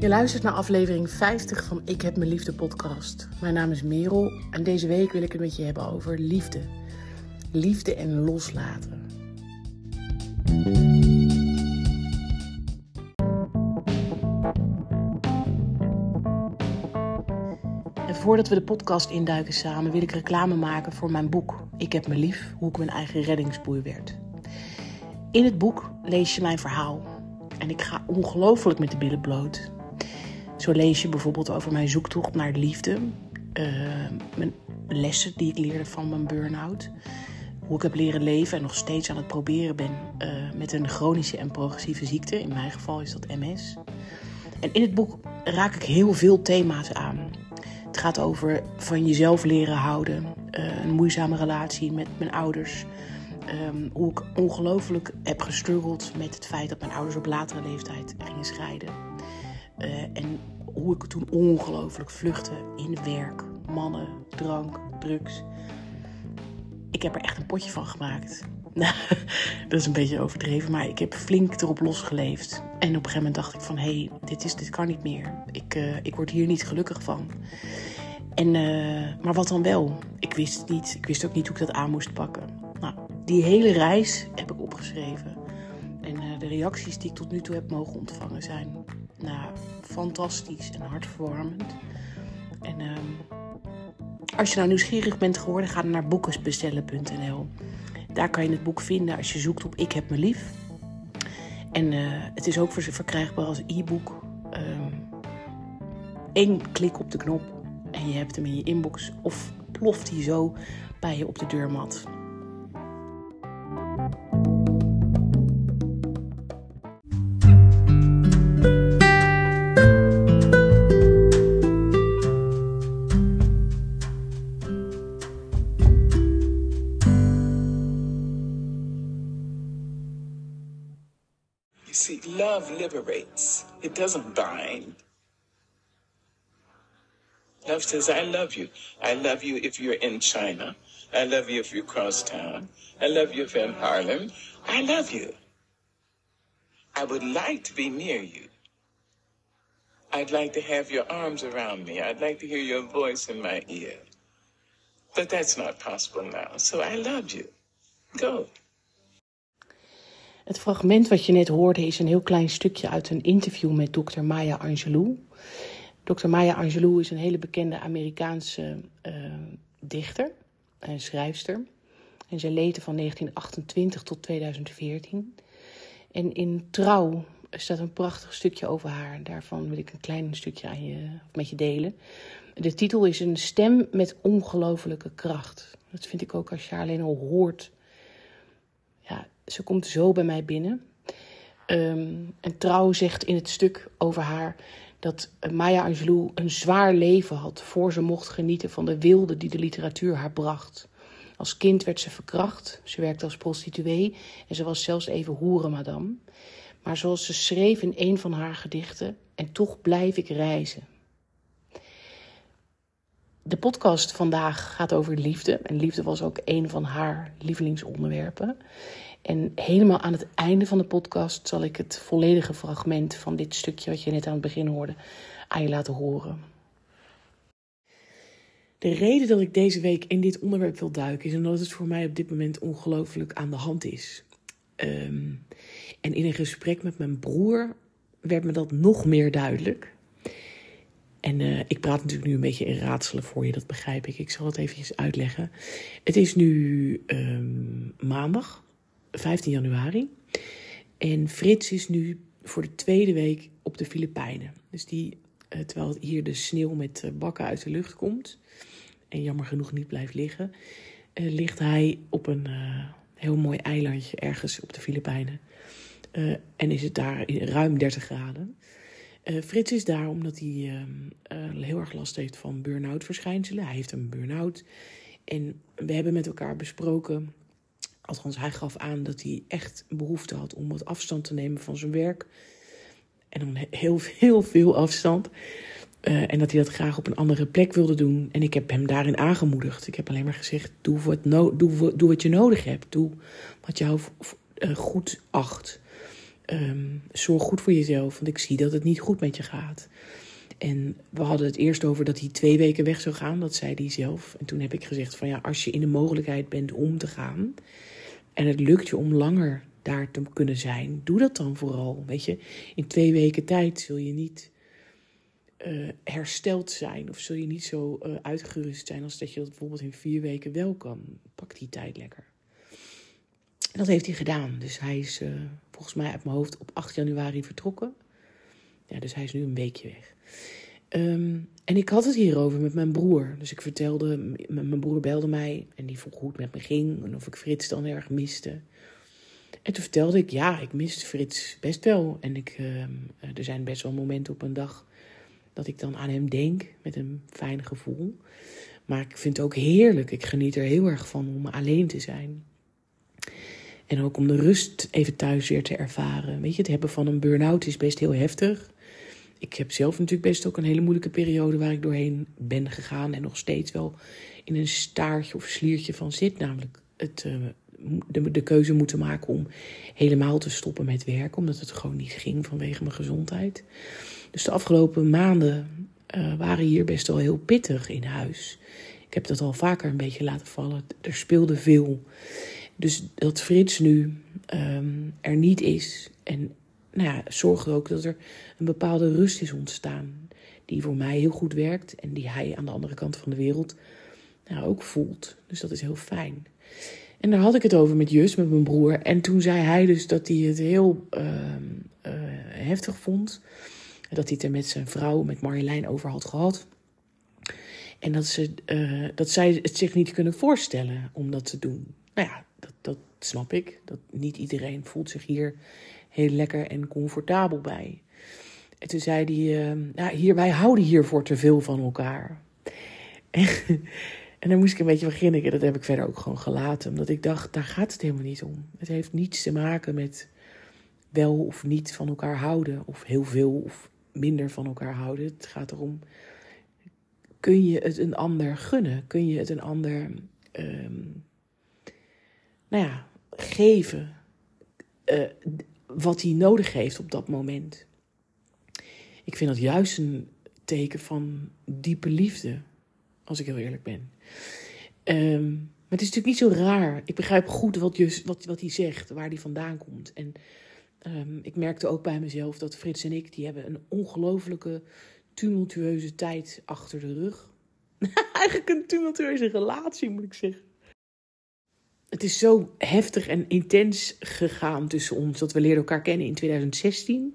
Je luistert naar aflevering 50 van Ik heb mijn liefde podcast. Mijn naam is Merel en deze week wil ik het met je hebben over liefde. Liefde en loslaten. En voordat we de podcast induiken samen, wil ik reclame maken voor mijn boek. Ik heb me lief, hoe ik mijn eigen reddingsboei werd. In het boek lees je mijn verhaal. En ik ga ongelooflijk met de billen bloot. Zo lees je bijvoorbeeld over mijn zoektocht naar liefde. Uh, mijn lessen die ik leerde van mijn burn-out. Hoe ik heb leren leven en nog steeds aan het proberen ben uh, met een chronische en progressieve ziekte. In mijn geval is dat MS. En in het boek raak ik heel veel thema's aan. Het gaat over van jezelf leren houden, uh, een moeizame relatie met mijn ouders. Um, hoe ik ongelooflijk heb gestruggeld met het feit dat mijn ouders op latere leeftijd gingen scheiden. Uh, en hoe ik toen ongelooflijk vluchtte in werk, mannen, drank, drugs. Ik heb er echt een potje van gemaakt. dat is een beetje overdreven, maar ik heb flink erop losgeleefd. En op een gegeven moment dacht ik van, hé, hey, dit, is, dit kan niet meer. Ik, uh, ik word hier niet gelukkig van. En, uh, maar wat dan wel? Ik wist het niet. Ik wist ook niet hoe ik dat aan moest pakken. Nou, die hele reis heb ik opgeschreven. En de reacties die ik tot nu toe heb mogen ontvangen zijn nou, fantastisch en hartverwarmend. En uh, als je nou nieuwsgierig bent geworden, ga dan naar boekensbestellen.nl. Daar kan je het boek vinden als je zoekt op Ik heb me lief. En uh, het is ook verkrijgbaar als e-book. Eén um, klik op de knop en je hebt hem in je inbox of ploft hij zo bij je op de deurmat. See, love liberates, it doesn't bind. Love says, I love you. I love you if you're in China. I love you if you're across town. I love you if you're in Harlem. I love you. I would like to be near you. I'd like to have your arms around me. I'd like to hear your voice in my ear. But that's not possible now. So I love you. Go. Het fragment wat je net hoorde is een heel klein stukje uit een interview met dokter Maya Angelou. Dr. Maya Angelou is een hele bekende Amerikaanse uh, dichter en schrijfster. En zij leefde van 1928 tot 2014. En in Trouw staat een prachtig stukje over haar. Daarvan wil ik een klein stukje aan je, met je delen. De titel is Een stem met ongelofelijke kracht. Dat vind ik ook als je haar alleen al hoort. Ze komt zo bij mij binnen. Um, en Trouw zegt in het stuk over haar dat Maya Angelou een zwaar leven had voor ze mocht genieten van de wilde die de literatuur haar bracht. Als kind werd ze verkracht, ze werkte als prostituee en ze was zelfs even hoerenmadam. Maar zoals ze schreef in een van haar gedichten, en toch blijf ik reizen. De podcast vandaag gaat over liefde. En liefde was ook een van haar lievelingsonderwerpen. En helemaal aan het einde van de podcast zal ik het volledige fragment van dit stukje wat je net aan het begin hoorde aan je laten horen. De reden dat ik deze week in dit onderwerp wil duiken is omdat het voor mij op dit moment ongelooflijk aan de hand is. Um, en in een gesprek met mijn broer werd me dat nog meer duidelijk. En uh, ik praat natuurlijk nu een beetje in raadselen voor je, dat begrijp ik. Ik zal het eventjes uitleggen. Het is nu um, maandag, 15 januari. En Frits is nu voor de tweede week op de Filipijnen. Dus die, uh, terwijl hier de sneeuw met uh, bakken uit de lucht komt... en jammer genoeg niet blijft liggen... ligt hij op een heel mooi eilandje ergens op de Filipijnen. en is het daar ruim 30 graden... Frits is daar omdat hij uh, heel erg last heeft van burn-out verschijnselen. Hij heeft een burn-out. En we hebben met elkaar besproken, althans hij gaf aan dat hij echt behoefte had om wat afstand te nemen van zijn werk. En dan heel, heel veel afstand. en dat hij dat graag op een andere plek wilde doen. En ik heb hem daarin aangemoedigd. Ik heb alleen maar gezegd, doe wat, no doe, doe wat je nodig hebt. Doe wat jou goed acht. ehm, zorg goed voor jezelf, want ik zie dat het niet goed met je gaat. En we hadden het eerst over dat hij twee weken weg zou gaan, dat zei hij zelf. En toen heb ik gezegd van ja, als je in de mogelijkheid bent om te gaan en het lukt je om langer daar te kunnen zijn, doe dat dan vooral. Weet je, in twee weken tijd zul je niet uh, hersteld zijn of zul je niet zo uh, uitgerust zijn als dat je dat bijvoorbeeld in vier weken wel kan. Pak die tijd lekker. Dat heeft hij gedaan. Dus hij is uh, volgens mij uit mijn hoofd op 8 januari vertrokken. Ja, dus hij is nu een weekje weg. Um, en ik had het hierover met mijn broer. Dus ik vertelde, mijn broer belde mij en die vroeg hoe het met me ging en of ik Frits dan erg miste. En toen vertelde ik, ja, ik miste Frits best wel. En ik, uh, er zijn best wel momenten op een dag dat ik dan aan hem denk met een fijn gevoel. Maar ik vind het ook heerlijk. Ik geniet er heel erg van om alleen te zijn. En ook om de rust even thuis weer te ervaren. Weet je, het hebben van een burn-out is best heel heftig. Ik heb zelf natuurlijk best ook een hele moeilijke periode waar ik doorheen ben gegaan. En nog steeds wel in een staartje of sliertje van zit. Namelijk het, uh, de, keuze moeten maken om helemaal te stoppen met werken. Omdat het gewoon niet ging vanwege mijn gezondheid. Dus de afgelopen maanden uh, waren hier best wel heel pittig in huis. Ik heb dat al vaker een beetje laten vallen. Er speelde veel. Dus dat Frits nu um, er niet is. En nou ja, zorgt ook dat er een bepaalde rust is ontstaan. Die voor mij heel goed werkt. En die hij aan de andere kant van de wereld nou, ook voelt. Dus dat is heel fijn. En daar had ik het over met Jus, met mijn broer. En toen zei hij dus dat hij het heel uh, uh, heftig vond. Dat hij het er met zijn vrouw, met Marjolein, over had gehad. En dat, ze, uh, dat zij het zich niet kunnen voorstellen om dat te doen. Nou ja, dat, dat snap ik. Dat niet iedereen voelt zich hier heel lekker en comfortabel bij. En toen zei hij, uh, ja, hier, wij houden hiervoor te veel van elkaar. En, dan moest ik een beetje beginnen. En dat heb ik verder ook gewoon gelaten. Omdat ik dacht, daar gaat het helemaal niet om. Het heeft niets te maken met wel of niet van elkaar houden. Of heel veel of minder van elkaar houden. Het gaat erom, kun je het een ander gunnen? Kun je het een ander, um, nou ja, geven uh, wat hij nodig heeft op dat moment? Ik vind dat juist een teken van diepe liefde, als ik heel eerlijk ben. Um, maar het is natuurlijk niet zo raar. Ik begrijp goed wat, je, wat, wat hij zegt, waar hij vandaan komt. En Um, ik merkte ook bij mezelf dat Frits en ik, die hebben een ongelofelijke tumultueuze tijd achter de rug. Eigenlijk een tumultueuze relatie, moet ik zeggen. Het is zo heftig en intens gegaan tussen ons dat we leerden elkaar kennen in 2016.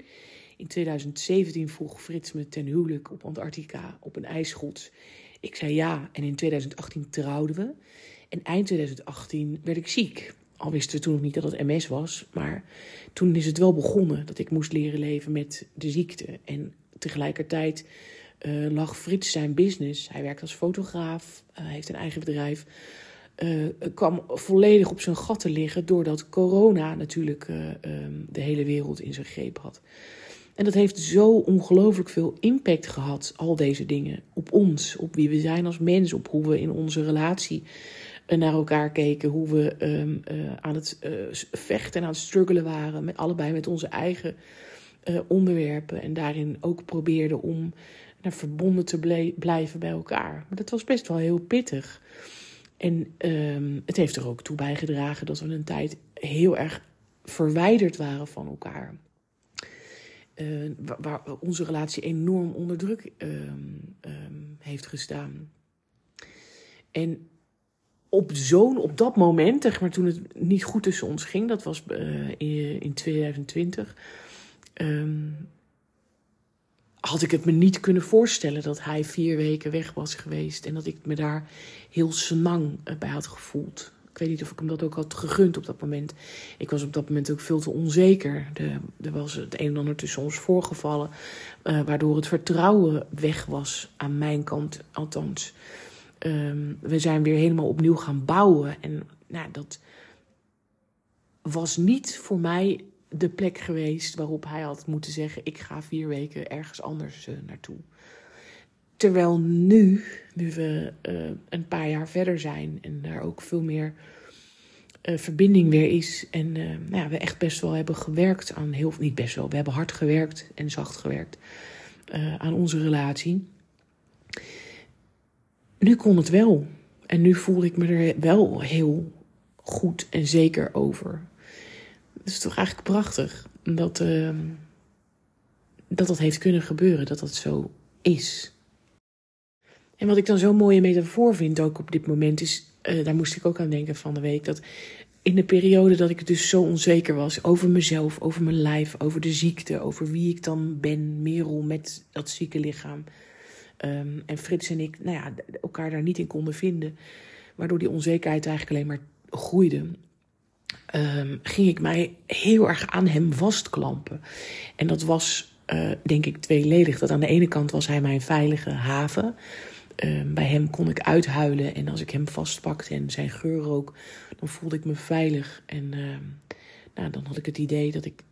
In 2017 vroeg Frits me ten huwelijk op Antarctica op een ijsschot. Ik zei ja en in 2018 trouwden we. En eind 2018 werd ik ziek. Al wisten we toen nog niet dat het MS was. Maar toen is het wel begonnen dat ik moest leren leven met de ziekte. En tegelijkertijd uh, lag Frits zijn business. Hij werkt als fotograaf, uh, heeft een eigen bedrijf. Uh, kwam volledig op zijn gat te liggen doordat corona natuurlijk um, de hele wereld in zijn greep had. En dat heeft zo ongelooflijk veel impact gehad, al deze dingen, op ons, op wie we zijn als mens, op hoe we in onze relatie naar elkaar keken, hoe we uh, aan het vechten en aan het struggelen waren, met, allebei met onze eigen onderwerpen. En daarin ook probeerden om naar verbonden te blijven bij elkaar. Maar dat was best wel heel pittig. En um, het heeft er ook toe bijgedragen dat we een tijd heel erg verwijderd waren van elkaar. waar, waar, onze relatie enorm onder druk um, heeft gestaan. En op zo'n, op dat moment, zeg maar, toen het niet goed tussen ons ging, dat was uh, in, in 2020, um, had ik het me niet kunnen voorstellen dat hij vier weken weg was geweest en dat ik me daar heel senang bij had gevoeld. Ik weet niet of ik hem dat ook had gegund op dat moment. Ik was op dat moment ook veel te onzeker. Er was het een en ander tussen ons voorgevallen, uh, waardoor het vertrouwen weg was aan mijn kant, althans. Um, we zijn weer helemaal opnieuw gaan bouwen. En nou, dat was niet voor mij de plek geweest waarop hij had moeten zeggen: ik ga vier weken ergens anders uh, naartoe. Terwijl nu, nu we uh, een paar jaar verder zijn en daar ook veel meer uh, verbinding weer is. En nou ja, we echt best wel hebben gewerkt aan heel niet best wel, we hebben hard gewerkt en zacht gewerkt aan onze relatie. Nu kon het wel. En nu voelde ik me er wel heel goed en zeker over. Het is toch eigenlijk prachtig dat, uh, dat dat heeft kunnen gebeuren, dat dat zo is. En wat ik dan zo'n mooie metafoor vind ook op dit moment is, uh, daar moest ik ook aan denken van de week, dat in de periode dat ik dus zo onzeker was over mezelf, over mijn lijf, over de ziekte, over wie ik dan ben, Merel met dat zieke lichaam. Um, en Frits en ik, nou ja, elkaar daar niet in konden vinden. Waardoor die onzekerheid eigenlijk alleen maar groeide. Um, ging ik mij heel erg aan hem vastklampen. En dat was, uh, denk ik, tweeledig. Dat aan de ene kant was hij mijn veilige haven. Uh, bij hem kon ik uithuilen en als ik hem vastpakte en zijn geur rook, dan voelde ik me veilig. En uh, nou, dan had ik het idee dat ik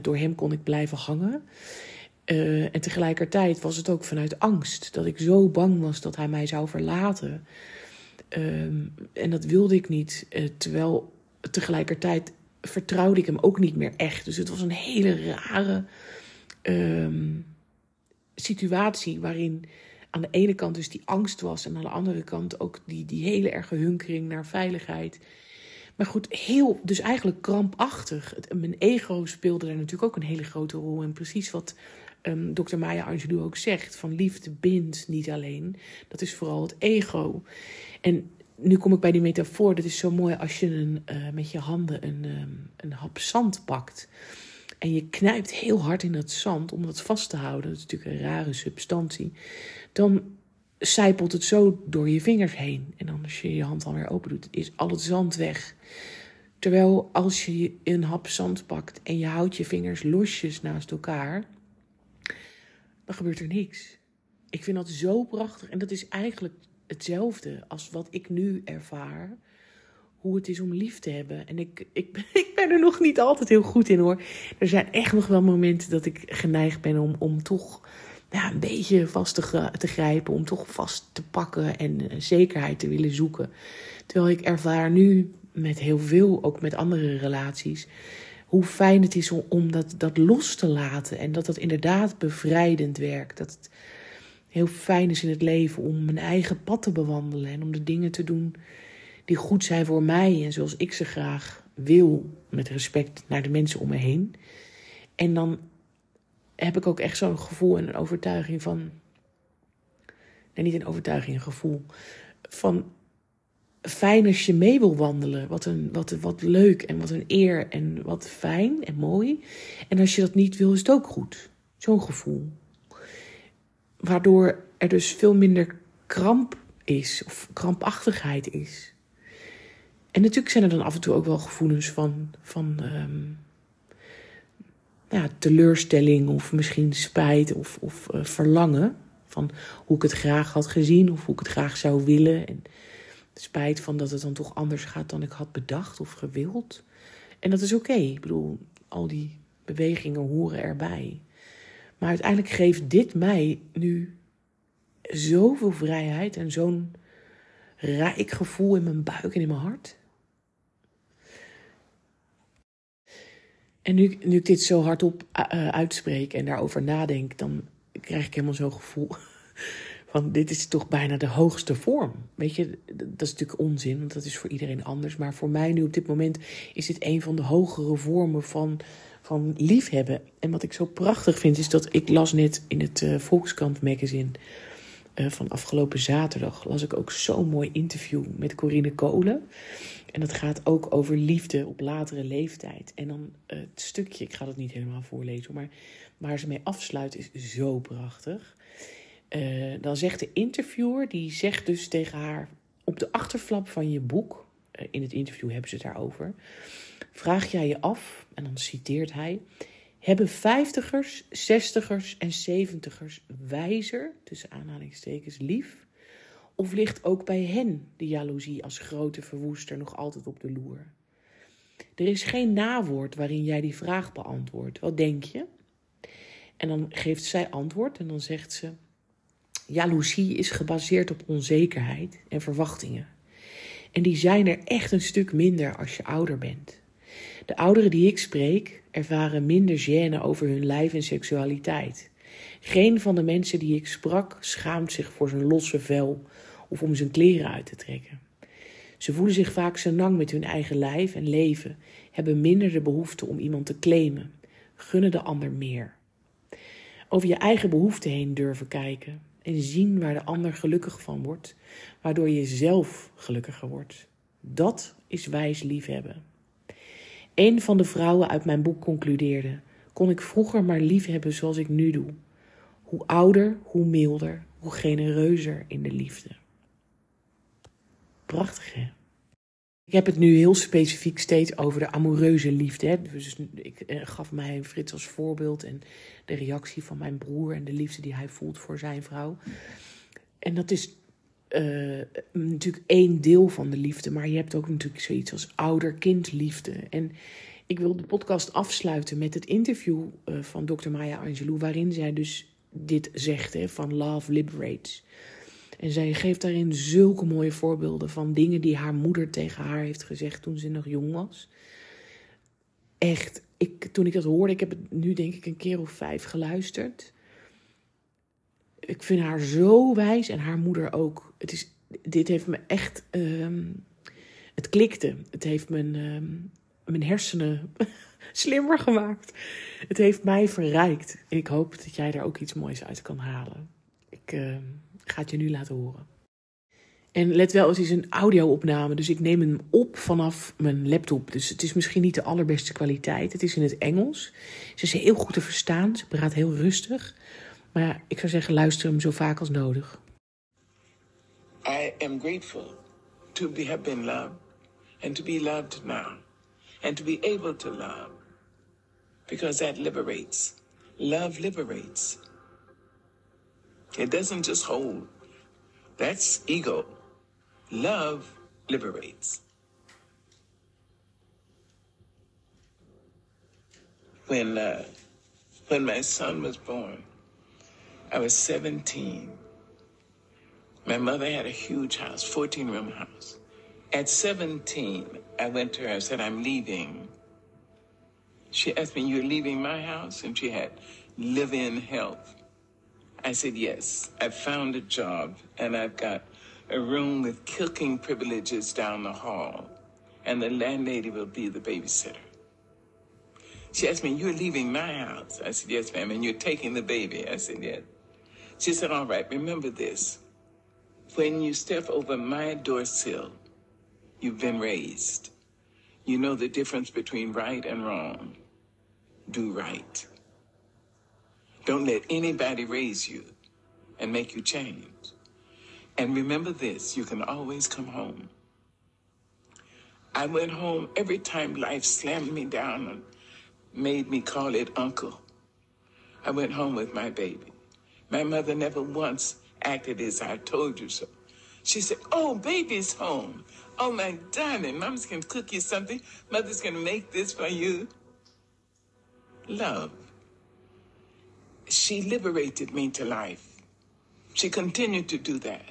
door hem kon ik blijven hangen. Uh, en tegelijkertijd was het ook vanuit angst dat ik zo bang was dat hij mij zou verlaten. en dat wilde ik niet. terwijl tegelijkertijd vertrouwde ik hem ook niet meer echt. Dus het was een hele rare situatie waarin aan de ene kant dus die angst was en aan de andere kant ook die, die hele erge hunkering naar veiligheid. Maar goed, heel, dus eigenlijk krampachtig. Mijn ego speelde daar natuurlijk ook een hele grote rol. En precies wat um, dokter Maya Angelou ook zegt: van liefde bindt niet alleen. Dat is vooral het ego. En nu kom ik bij die metafoor. Dat is zo mooi als je een, uh, met je handen een, um, een hap zand pakt. En je knijpt heel hard in dat zand om dat vast te houden. Dat is natuurlijk een rare substantie dan zijpelt het zo door je vingers heen. En dan als je je hand dan weer open doet, is al het zand weg. Terwijl als je een hap zand pakt en je houdt je vingers losjes naast elkaar, dan gebeurt er niks. Ik vind dat zo prachtig. En dat is eigenlijk hetzelfde als wat ik nu ervaar. Hoe het is om lief te hebben. En ik, ik, ik ben er nog niet altijd heel goed in hoor. Er zijn echt nog wel momenten dat ik geneigd ben om, om toch ja, een beetje vast te, te grijpen, om toch vast te pakken en zekerheid te willen zoeken. Terwijl ik ervaar nu met heel veel, ook met andere relaties, hoe fijn het is om, om dat, dat los te laten en dat dat inderdaad bevrijdend werkt. Dat het heel fijn is in het leven om mijn eigen pad te bewandelen en om de dingen te doen die goed zijn voor mij en zoals ik ze graag wil, met respect naar de mensen om me heen. En dan heb ik ook echt zo'n gevoel en een overtuiging van. Nee, niet een overtuiging, een gevoel. Van fijn als je mee wil wandelen. Wat, een, wat, wat leuk en wat een eer en wat fijn en mooi. En als je dat niet wil, is het ook goed. Zo'n gevoel. Waardoor er dus veel minder kramp is of krampachtigheid is. En natuurlijk zijn er dan af en toe ook wel gevoelens van, van um, ja, teleurstelling of misschien spijt of, of uh, verlangen. Van hoe ik het graag had gezien of hoe ik het graag zou willen. En spijt van dat het dan toch anders gaat dan ik had bedacht of gewild. En dat is oké. Ik bedoel, al die bewegingen horen erbij. Maar uiteindelijk geeft dit mij nu zoveel vrijheid en zo'n rijk gevoel in mijn buik en in mijn hart. En nu, nu ik dit zo hardop uh, uitspreek en daarover nadenk, dan krijg ik helemaal zo'n gevoel van dit is toch bijna de hoogste vorm. Weet je, dat is natuurlijk onzin, want dat is voor iedereen anders. Maar voor mij nu op dit moment is dit een van de hogere vormen van, van liefhebben. En wat ik zo prachtig vind, is dat ik las net in het uh, Volkskrant magazine uh, van afgelopen zaterdag, las ik ook zo'n mooi interview met Corine Kolen. En dat gaat ook over liefde op latere leeftijd. En dan het stukje, ik ga dat niet helemaal voorlezen, maar waar ze mee afsluit is zo prachtig. Uh, dan zegt de interviewer, die zegt dus tegen haar op de achterflap van je boek, in het interview hebben ze het daarover, vraag jij je af, en dan citeert hij, hebben vijftigers, zestigers en zeventigers wijzer, tussen aanhalingstekens, lief? Of ligt ook bij hen de jaloezie als grote verwoester nog altijd op de loer? Er is geen nawoord waarin jij die vraag beantwoordt. Wat denk je? En dan geeft zij antwoord en dan zegt ze: Jaloezie is gebaseerd op onzekerheid en verwachtingen. En die zijn er echt een stuk minder als je ouder bent. De ouderen die ik spreek ervaren minder gêne over hun lijf en seksualiteit. Geen van de mensen die ik sprak schaamt zich voor zijn losse vel of om zijn kleren uit te trekken. Ze voelen zich vaak senang met hun eigen lijf en leven, hebben minder de behoefte om iemand te claimen, gunnen de ander meer. Over je eigen behoeften heen durven kijken en zien waar de ander gelukkig van wordt, waardoor je zelf gelukkiger wordt. Dat is wijs liefhebben. Een van de vrouwen uit mijn boek concludeerde: kon ik vroeger maar liefhebben zoals ik nu doe. Hoe ouder, hoe milder, hoe genereuzer in de liefde. Prachtig hè? Ik heb het nu heel specifiek steeds over de amoureuze liefde. Hè? Dus ik eh, gaf mij Frits als voorbeeld en de reactie van mijn broer en de liefde die hij voelt voor zijn vrouw. En dat is uh, natuurlijk één deel van de liefde, maar je hebt ook natuurlijk zoiets als ouder-kind liefde. En ik wil de podcast afsluiten met het interview uh, van Dr. Maya Angelou, waarin zij dus dit zegt: hè, van love liberates. En zij geeft daarin zulke mooie voorbeelden van dingen die haar moeder tegen haar heeft gezegd toen ze nog jong was. Echt, ik, toen ik dat hoorde, ik heb het nu denk ik een keer of vijf geluisterd. Ik vind haar zo wijs en haar moeder ook. Het is, dit heeft me echt. Um, het klikte. Het heeft mijn, um, mijn hersenen slimmer gemaakt. Het heeft mij verrijkt. Ik hoop dat jij daar ook iets moois uit kan halen. Ik. Uh, ga het je nu laten horen. En let wel, het is een audio-opname, dus ik neem hem op vanaf mijn laptop. Dus het is misschien niet de allerbeste kwaliteit. Het is in het Engels. Ze is heel goed te verstaan. Ze praat heel rustig. Maar ik zou zeggen, luister hem zo vaak als nodig. I am grateful to be, have been loved and to be loved now and to be able to love because that liberates. Love liberates. It doesn't just hold. That's ego. Love liberates. When uh, when my son was born, I was 17. My mother had a huge house, 14 room house. At 17, I went to her and said, I'm leaving. She asked me, You're leaving my house? And she had live in health. I said, Yes, I've found a job and I've got a room with cooking privileges down the hall, and the landlady will be the babysitter. She asked me, You're leaving my house? I said, Yes, ma'am, and you're taking the baby? I said, Yes. She said, All right, remember this. When you step over my door sill, you've been raised. You know the difference between right and wrong. Do right. Don't let anybody raise you and make you change. And remember this you can always come home. I went home every time life slammed me down and made me call it uncle. I went home with my baby. My mother never once acted as I told you so. She said, Oh, baby's home. Oh, my darling, mom's going to cook you something. Mother's going to make this for you. Love she liberated me to life. She continued to do that.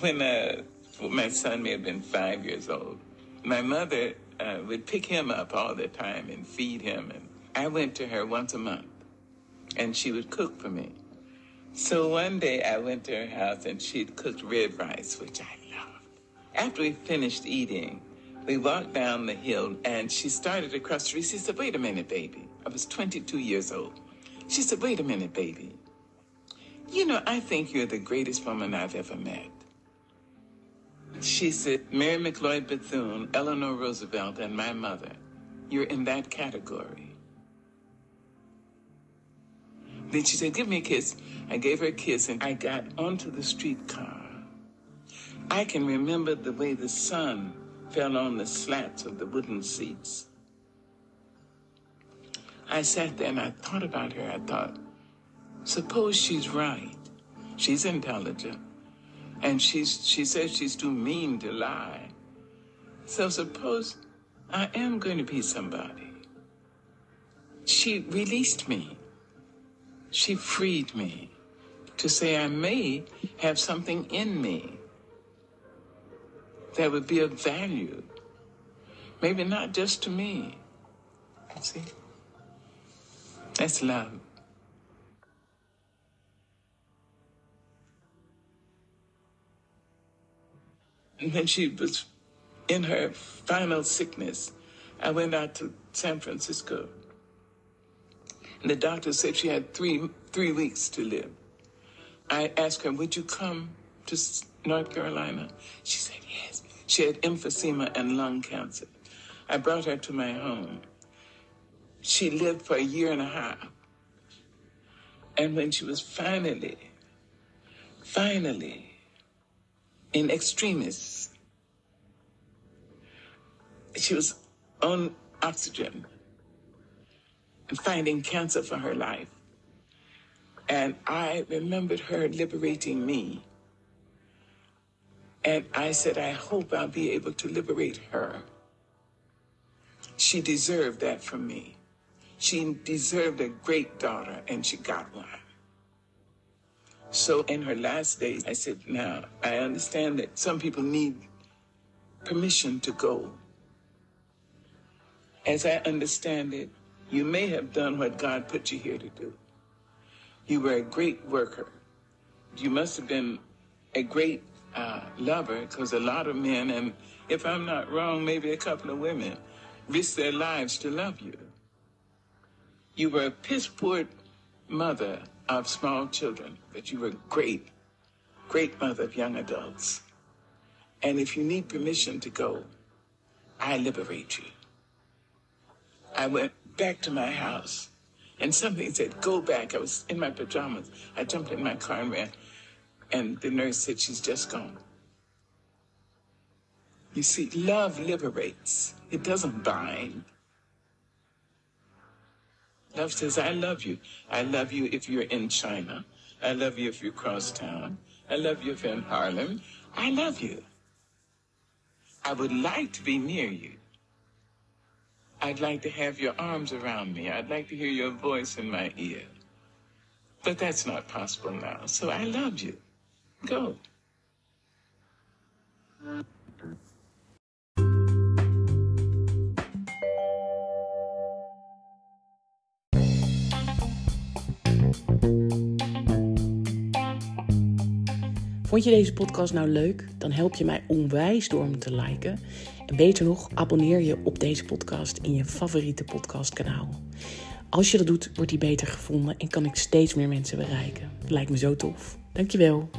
When uh, my son may have been five years old, my mother uh, would pick him up all the time and feed him. And I went to her once a month, and she would cook for me. So one day I went to her house, and she'd cooked red rice, which I loved. After we finished eating, we walked down the hill, and she started across the street. She said, "Wait a minute, baby." I was 22 years old. She said, Wait a minute, baby. You know, I think you're the greatest woman I've ever met. She said, Mary McLeod Bethune, Eleanor Roosevelt, and my mother. You're in that category. Then she said, Give me a kiss. I gave her a kiss and I got onto the streetcar. I can remember the way the sun fell on the slats of the wooden seats. I sat there and I thought about her. I thought, suppose she's right. She's intelligent. And she's she says she's too mean to lie. So suppose I am going to be somebody. She released me. She freed me to say I may have something in me that would be of value. Maybe not just to me. See? That's love. And when she was in her final sickness, I went out to San Francisco. And the doctor said she had three three weeks to live. I asked her, "Would you come to North Carolina?" She said, "Yes." She had emphysema and lung cancer. I brought her to my home. She lived for a year and a half. And when she was finally, finally in extremis, she was on oxygen and fighting cancer for her life. And I remembered her liberating me. And I said, I hope I'll be able to liberate her. She deserved that from me. She deserved a great daughter, and she got one. So in her last days, I said, Now, I understand that some people need permission to go. As I understand it, you may have done what God put you here to do. You were a great worker. You must have been a great uh, lover because a lot of men, and if I'm not wrong, maybe a couple of women, risked their lives to love you. You were a piss poor mother of small children, but you were a great, great mother of young adults. And if you need permission to go, I liberate you. I went back to my house and something said, go back. I was in my pajamas. I jumped in my car and ran. And the nurse said, she's just gone. You see, love liberates. It doesn't bind. Love says, I love you. I love you if you're in China. I love you if you cross town. I love you if you're in Harlem. I love you. I would like to be near you. I'd like to have your arms around me. I'd like to hear your voice in my ear. But that's not possible now. So I love you. Go. Vond je deze podcast nou leuk? Dan help je mij onwijs door hem te liken. En beter nog, abonneer je op deze podcast in je favoriete podcastkanaal. Als je dat doet, wordt die beter gevonden en kan ik steeds meer mensen bereiken. Lijkt me zo tof. Dankjewel.